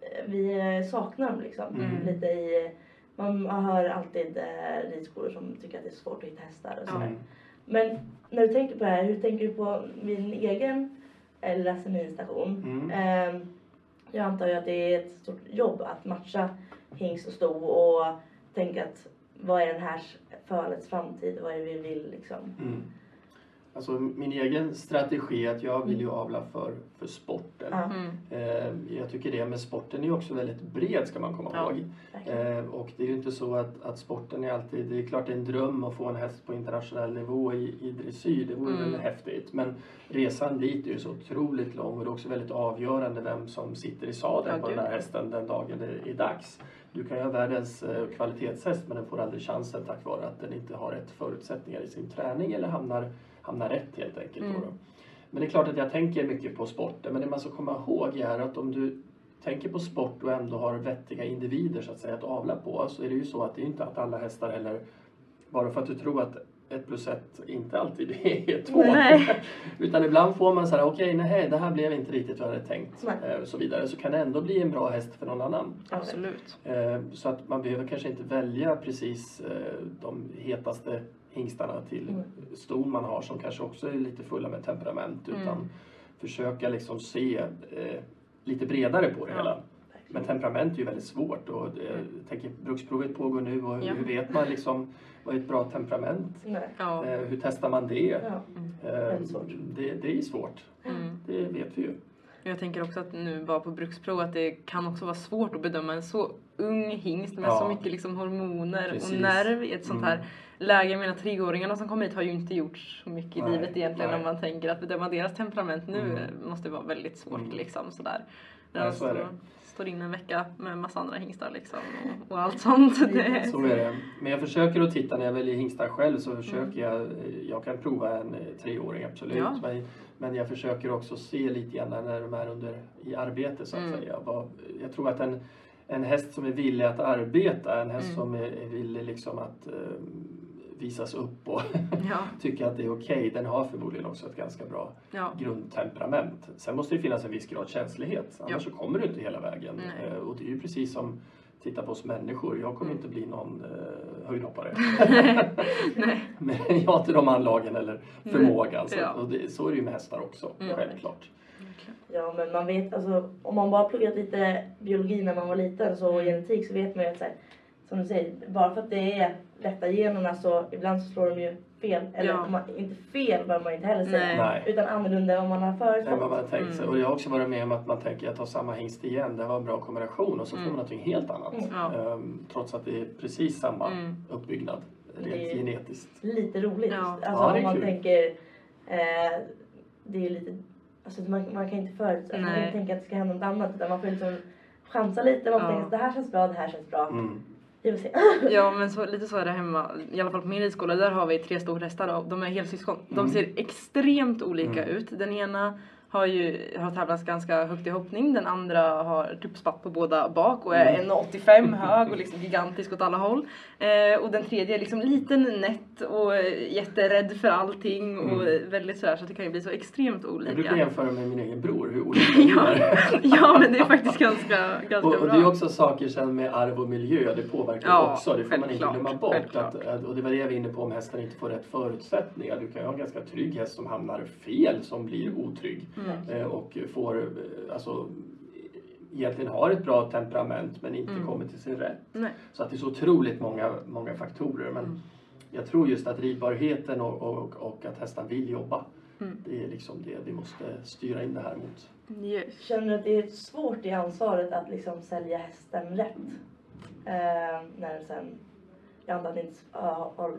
eh, Vi saknar dem liksom. Mm. Lite i... Man hör alltid eh, ridskolor som tycker att det är svårt att hitta hästar och sådär. Mm. Men när du tänker på det här, hur tänker du på din egen eh, lilla seminstation? Mm. Eh, jag antar ju att det är ett stort jobb att matcha hingst och sto och tänka att vad är den här fölets framtid? Vad är det vi vill liksom? Mm. Alltså min egen strategi är att jag vill ju avla för, för sporten. Mm. Eh, jag tycker det, men sporten är ju också väldigt bred ska man komma Ja. ihåg. verkligen. Eh, och det är ju inte så att, att sporten är alltid, det är klart det är en dröm att få en häst på internationell nivå i, i dressyr, det vore Mm. väl häftigt. Men resan dit är ju så otroligt lång och det är också väldigt avgörande vem som sitter i sadeln Ja, på den här hästen den dagen det är dags. Du kan ju ha världens eh, kvalitetshäst men den får aldrig chansen tack vare att den inte har rätt förutsättningar i sin träning eller hamnar, hamnar rätt helt enkelt. Mm. Men det är klart att jag tänker mycket på sporten men det man ska komma ihåg är att om du tänker på sport och ändå har vettiga individer så att säga att avla på så är det ju så att det är inte att alla hästar heller bara för att du tror att ett plus ett inte alltid är två. Nej. Utan ibland får man så här, okej, nej, det här blev inte riktigt vad jag hade tänkt. Nej. eh, Och så vidare. Så kan det ändå bli en bra häst för någon annan. Absolut. Eh, Så att man behöver kanske inte välja precis eh, de hetaste hingstarna till Mm. ston man har som kanske också är lite fulla med temperament. Mm. Utan försöka liksom se eh, lite bredare på det Ja. hela. Men temperament är ju väldigt svårt och det, jag tänker bruksprovet pågår nu och Ja. hur vet man liksom vad är ett bra temperament? Nej. Ja. Eh, hur testar man det? Ja. Eh. Det, det är svårt, Mm. det vet vi ju. Jag tänker också att nu bara på bruksprov att det kan också vara svårt att bedöma en så ung hingst med Ja. så mycket liksom hormoner Precis. och nerv i ett sånt Mm. Läge. Jag menar treåringarna som kommer hit har ju inte gjort så mycket i Nej, livet egentligen nej. om man tänker att bedöma deras temperament nu Mm. måste vara väldigt svårt Mm. liksom sådär. När Ja, de står, det. står in en vecka med en massa andra hingstar liksom och, och allt sånt. Det, Så är det. Men jag försöker att titta när jag väljer hingstar själv så Mm. försöker jag, jag kan prova en eh, treåring absolut. Ja. Men, men jag försöker också se lite grann när de är under i arbete så att Mm. säga. Jag tror att en, en häst som är villig att arbeta, en häst Mm. som är, är villig liksom att eh, visas upp och ja, tycka att det är okej, den har förmodligen också ett ganska bra ja, grundtemperament. Sen måste det finnas en viss grad känslighet, annars Ja. så kommer du inte hela vägen. Nej. Eh, och det är ju precis som titta på oss människor. Jag kommer Mm. inte bli någon eh, höjdhoppare. nej, Men jag har inte de anlagen eller förmågan. Så, Ja. och det, så är det ju med hästar också, Mm. självklart. Ja men man vet alltså om man bara pluggat lite biologi när man var liten så och genetik så vet man ju att så här, som du säger bara för att det är lätta generna så ibland så slår de ju fel. Eller Ja. man, inte fel behöver man inte heller säga. Nej. Utan annorlunda än vad man har än vad man förutsatt. har tänkt sig. Mm. Och jag har också varit med om att man tänker jag tar samma hingst igen, det var en bra kombination och så får Mm. man någonting helt annat. Mm. Ja. Ehm, trots att det är precis samma Mm. uppbyggnad rent Det är- genetiskt. Lite roligt. Ja. Alltså Ja, om man kul. tänker, eh, det är lite, alltså man, man kan inte förutsäga, man kan inte tänka att det ska hända något annat utan man får liksom chansa lite. Man Ja. tänka att det här känns bra, det här känns bra. Mm. Vi får se. Ja men så, lite så är det hemma, i alla fall på min ridskola. Där har vi tre storhästar och de är helsyskon. De Mm. ser extremt olika Mm. ut. Den ena har ju har tävlat ganska högt i hoppning. Den andra har typ spatt på båda bak och är Mm. 1,85 hög och liksom gigantisk åt alla håll. Eh, och den tredje är liksom liten, nätt och eh, jätterädd för allting och Mm. väldigt sådär så det kan ju bli så extremt Jag brukar olika. jämföra med min egen bror, hur olika Ja. ja men det är faktiskt ganska, ganska Och, och bra. det är också saker sen med arv och miljö, det påverkar Ja, också. Det får man inte glömma bort. Att, att, och det var det jag var inne på om hästen inte får rätt förutsättningar. Du kan ju ha en ganska trygg häst som hamnar fel, som blir otrygg. Mm. Eh, och får, eh, alltså, egentligen har ett bra temperament men inte Mm. kommer till sin rätt. Nej. Så att det är så otroligt många, många faktorer. Men Mm. jag tror just att ridbarheten och, och, och att hästen vill jobba, Mm. det är liksom det vi måste styra in det här mot. Yes. Känner du att det är svårt i ansvaret att liksom sälja hästen rätt? Eh, när sen, jag antar att ni inte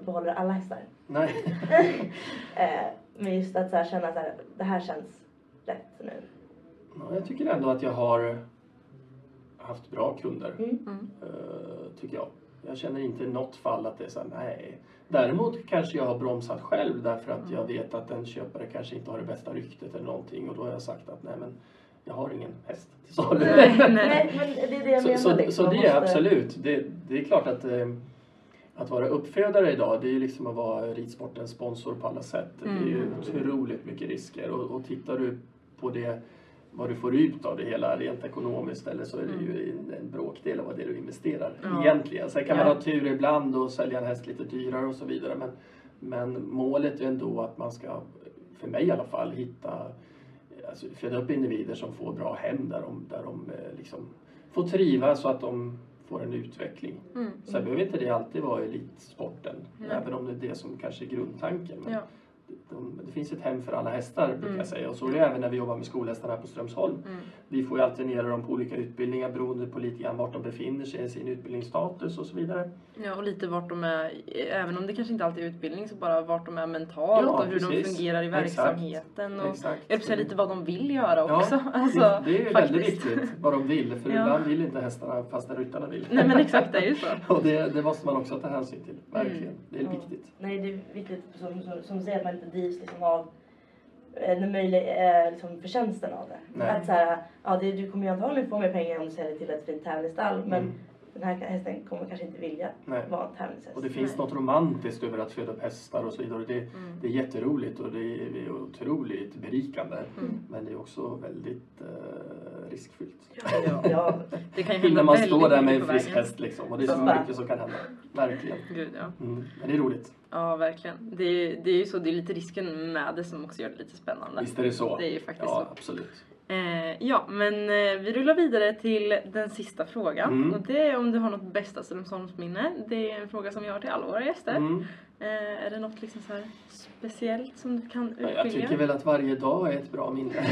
behåller alla hästar. Nej. Eh, men just att så här, känna att det här känns rätt nu. Ja, jag tycker ändå att jag har haft bra kunder, Mm. Mm. eh, tycker jag. Jag känner inte i något fall att det är så här, nej. Däremot kanske jag har bromsat själv därför att jag vet att en köpare kanske inte har det bästa ryktet eller någonting och då har jag sagt att nej men jag har ingen häst till salu. Nej, nej. Nej, men det är det jag Så, menar. så, liksom. så Man det är måste- absolut. Det, det är klart att eh, att vara uppfödare idag det är ju liksom att vara ridsportens sponsor på alla sätt. Det är ju Mm. otroligt mycket risker och, och tittar du på det vad du får ut av det hela rent ekonomiskt eller så är det ju en, en bråkdel av vad det du investerar Ja. egentligen. Sen kan man ha tur ibland och sälja en häst lite dyrare och så vidare men, men målet är ändå att man ska, för mig i alla fall, hitta alltså, föda upp individer som får bra hem där de, där de eh, liksom får trivas så att de får en utveckling. Mm. Sen behöver inte det alltid vara elitsporten, Nej. även om det är det som kanske är grundtanken. Men Ja. De, det finns ett hem för alla hästar brukar Mm. jag säga och så är det även när vi jobbar med skolhästarna här på Strömsholm. Mm. Vi får ju alternera dem på olika utbildningar beroende på lite grann vart de befinner sig i sin utbildningsstatus och så vidare. Ja, och lite vart de är, även om det kanske inte alltid är utbildning, så bara vart de är mentalt Ja, och hur de precis. fungerar i Exakt. verksamheten. Och Exakt. jag säga lite vad de vill göra Ja, också. Alltså, det, det är ju väldigt faktiskt. viktigt vad de vill, för Ja. ibland vill inte hästarna fast ryttarna vill. Nej men exakt, det är ju så. Och det, det måste man också ta hänsyn till, verkligen. Det är Ja. viktigt. Nej, det är viktigt som, som, som säger att man inte drivs liksom av eh, den möjliga eh, liksom förtjänsten av det. Nej. Att så här, ja, det, du kommer ju antagligen få mer pengar om du säljer till ett fint tävlingsstall men Mm. den här hästen kommer kanske inte vilja Nej. vara en tävlingshäst. Och det finns Nej. något romantiskt över att föda upp hästar och så vidare. Det, Mm. det är jätteroligt och det är, det är otroligt berikande. Mm. Men det är också väldigt eh, riskfyllt. Ja. Ja, Det kan ju hända När man står där med en frisk häst liksom. Och det är så mycket som kan hända. Verkligen. Gud, ja. Mm. Men det är roligt. Ja, verkligen. Det är, det är ju så, det är lite risken med det som också gör det lite spännande. Visst är det så? Det är ju faktiskt Ja, så. absolut. Eh, ja, men eh, vi rullar vidare till den sista frågan. Mm. Och det är om du har något bästa Strömsholmsminne. Det är en fråga som jag har till alla våra gäster. Mm. Eh, är det något liksom så här speciellt som du kan Ja, urskilja? Jag tycker väl att varje dag är ett bra minne.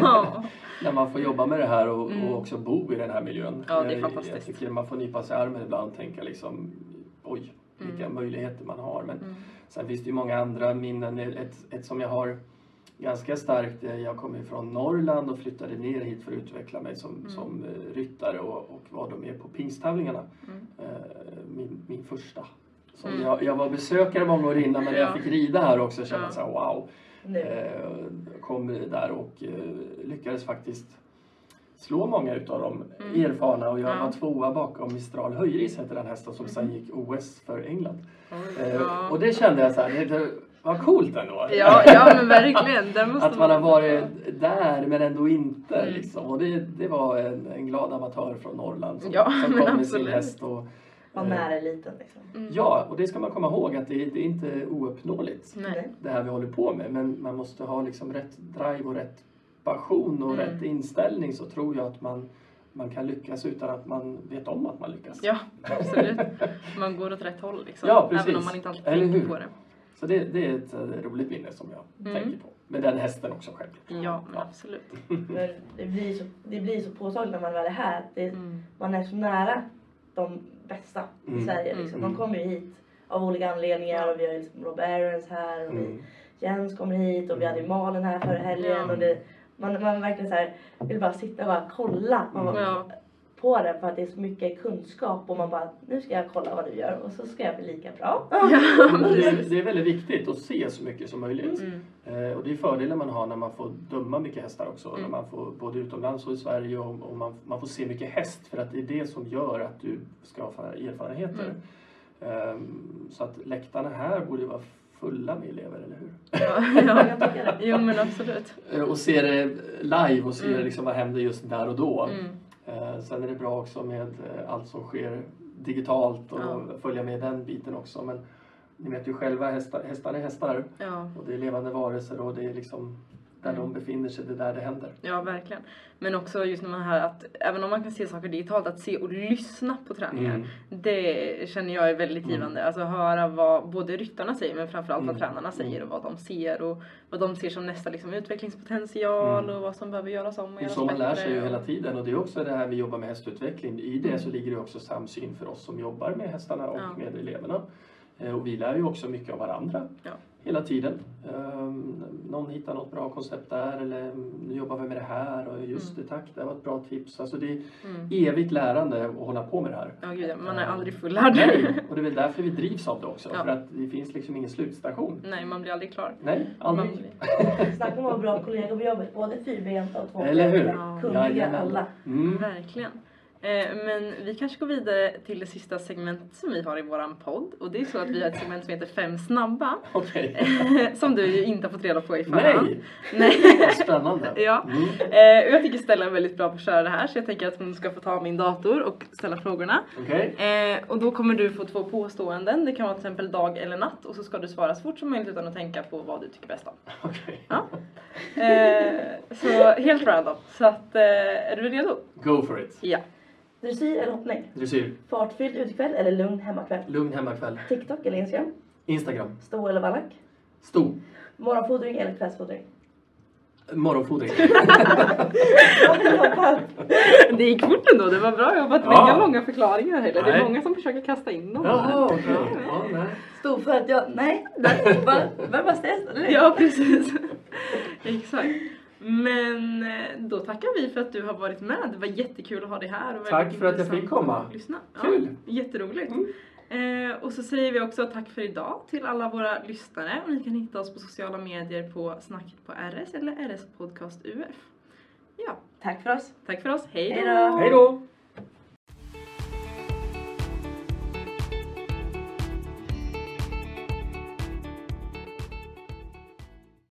ja. När man får jobba med det här och, Mm. och också bo i den här miljön. Ja, det är fantastiskt. Jag tycker man får nypa sig i armen ibland och tänka liksom oj, vilka Mm. möjligheter man har. Men Mm. sen finns det ju många andra minnen. Ett, ett som jag har ganska starkt, eh, jag kommer från Norrland och flyttade ner hit för att utveckla mig som, Mm. som eh, ryttare och, och var då med på pingsttävlingarna. Mm. Eh, Min, min första. Så Mm. jag, jag var besökare många år innan men när Ja. jag fick rida här också kände Ja. jag så här, wow. nu. Eh, kom där och lyckades faktiskt slå många utav dem Mm. erfarna och jag Ja. var tvåa bakom Mistral Höjris hette den hästen som sen Mhm. gick OS för England. Oj, Eh. Och det kände jag så här, det, det var coolt ändå. Ja, ja men verkligen. Att man har varit där men ändå inte Mm. liksom. Och det, det var en, en glad amatör från Norrland som, Ja, som kom med sin häst. Och, Var eh, nära eliten liksom. Mm. Ja, och det ska man komma ihåg att det, det är inte ouppnåeligt Nej. det här vi håller på med. Men man måste ha liksom rätt drive och rätt passion och Mm. rätt inställning så tror jag att man, man kan lyckas utan att man vet om att man lyckas. Ja, absolut. Man går åt rätt håll liksom. Ja, precis. Även om man inte alltid Eller tänker hur? på det. Så det, det är ett eh, roligt minne som jag Mm. tänker på. Med den hästen också självklart. Ja, men Ja. absolut. Men det blir så, det blir så påtagligt när man väl är här. Det, Mm. Man är så nära de bästa i Mm. Sverige. Liksom. Mm. De kommer ju hit av olika anledningar och vi har liksom Rob Aarons här och vi, Mm. Jens kommer hit och vi Mm. hade Malin här förra helgen. Ja. Och det, man, man verkligen så här, vill bara sitta och bara kolla man bara, Ja. på det för att det är så mycket kunskap och man bara nu ska jag kolla vad du gör och så ska jag bli lika bra. Det är, det är väldigt viktigt att se så mycket som möjligt. Mm. Eh, och det är fördelen man har när man får döma mycket hästar också. Mm. När man får, både utomlands och i Sverige och, och man, man får se mycket häst för att det är det som gör att du skapar erfarenheter. Mm. Ehm, så att läktarna här borde vara fulla med elever, eller hur? Ja, ja. Jag tycker det. Jo men absolut. Eh, och se det live och se Mm. liksom vad händer just där och då. Mm. Eh, sen är det bra också med eh, allt som sker digitalt och Ja. följa med den biten också. Men ni vet ju själva, hästar, hästar är hästar Ja. och det är levande varelser och det är liksom där Mm. de befinner sig, det är där det händer. Ja, verkligen. Men också just när man hör att även om man kan se saker digitalt, att se och lyssna på träningen. Mm. Det känner jag är väldigt Mm. givande. Alltså höra vad både ryttarna säger men framförallt vad Mm. tränarna säger Mm. och vad de ser och vad de ser som nästa liksom, utvecklingspotential Mm. och vad som behöver göras om och göras så man lär sig ju hela tiden och det är också det här vi jobbar med hästutveckling. I det Mm. så ligger det också samsyn för oss som jobbar med hästarna och Ja. med eleverna. Eh, Och vi lär ju också mycket av varandra Ja. Hela tiden. Ehm, Någon hittar något bra koncept där eller mm, nu jobbar vi med det här och just det tack, det var ett bra tips. Alltså det är Mm. evigt lärande att hålla på med det här. Ja, gud, ja, man är aldrig fullärd. Nej, och det är väl därför vi drivs av det också. Ja. För att det finns liksom ingen slutstation. Nej, man blir aldrig klar. Nej, Man aldrig. blir... Snacka om att vara bra kollegor på jobbet. Både fyrbenta och tvåbenta. Eller hur? Ja. Kunniga Jajamän. alla. Mm. Verkligen. Eh, men vi kanske går vidare till det sista segmentet som vi har i våran podd. Och det är så att vi har ett segment som heter Fem snabba. Okej. som du ju inte har fått reda på i förhand. Nej, Nej. vad spännande. Ja. Mm. Eh, jag tycker Stella är väldigt bra på att köra det här så jag tänker att hon ska få ta min dator och ställa frågorna. Eh, och då kommer du få två påståenden. Det kan vara till exempel dag eller natt och så ska du svara så fort som möjligt utan att tänka på vad du tycker bäst om. Okej. Ja. Eh, så helt random. Så att, eh, är du redo? Go for it. Ja. Dressyr eller hoppning? Dressyr. Fartfylld utekväll eller lugn hemmakväll? Lugn hemmakväll. TikTok eller Instagram? Instagram. Sto eller vallack? Sto. Morgonfodring eller kvällsfodring? Morgonfodring. Det gick fort ändå, det var bra jobbat. Ja. Inga långa förklaringar heller. Det är Nej. många som försöker kasta in dem. Jaha, okej. Ja, nej. Sto för att jag, nej, där bara, bara, bara stress, eller hur? Ja, precis. Exakt. Men eh, då tackar vi för att du har varit med. Det var jättekul att ha dig här. Och Tack väldigt för att jag intressant fick komma. att Lyssna. Kul. Ja, jätteroligt. Mm. Eh, och så säger vi också tack för idag till alla våra lyssnare. Och ni kan hitta oss på sociala medier på Snacket på RS eller RS Podcast UF. Ja, Tack för oss. tack för oss. Hej då. Hej då!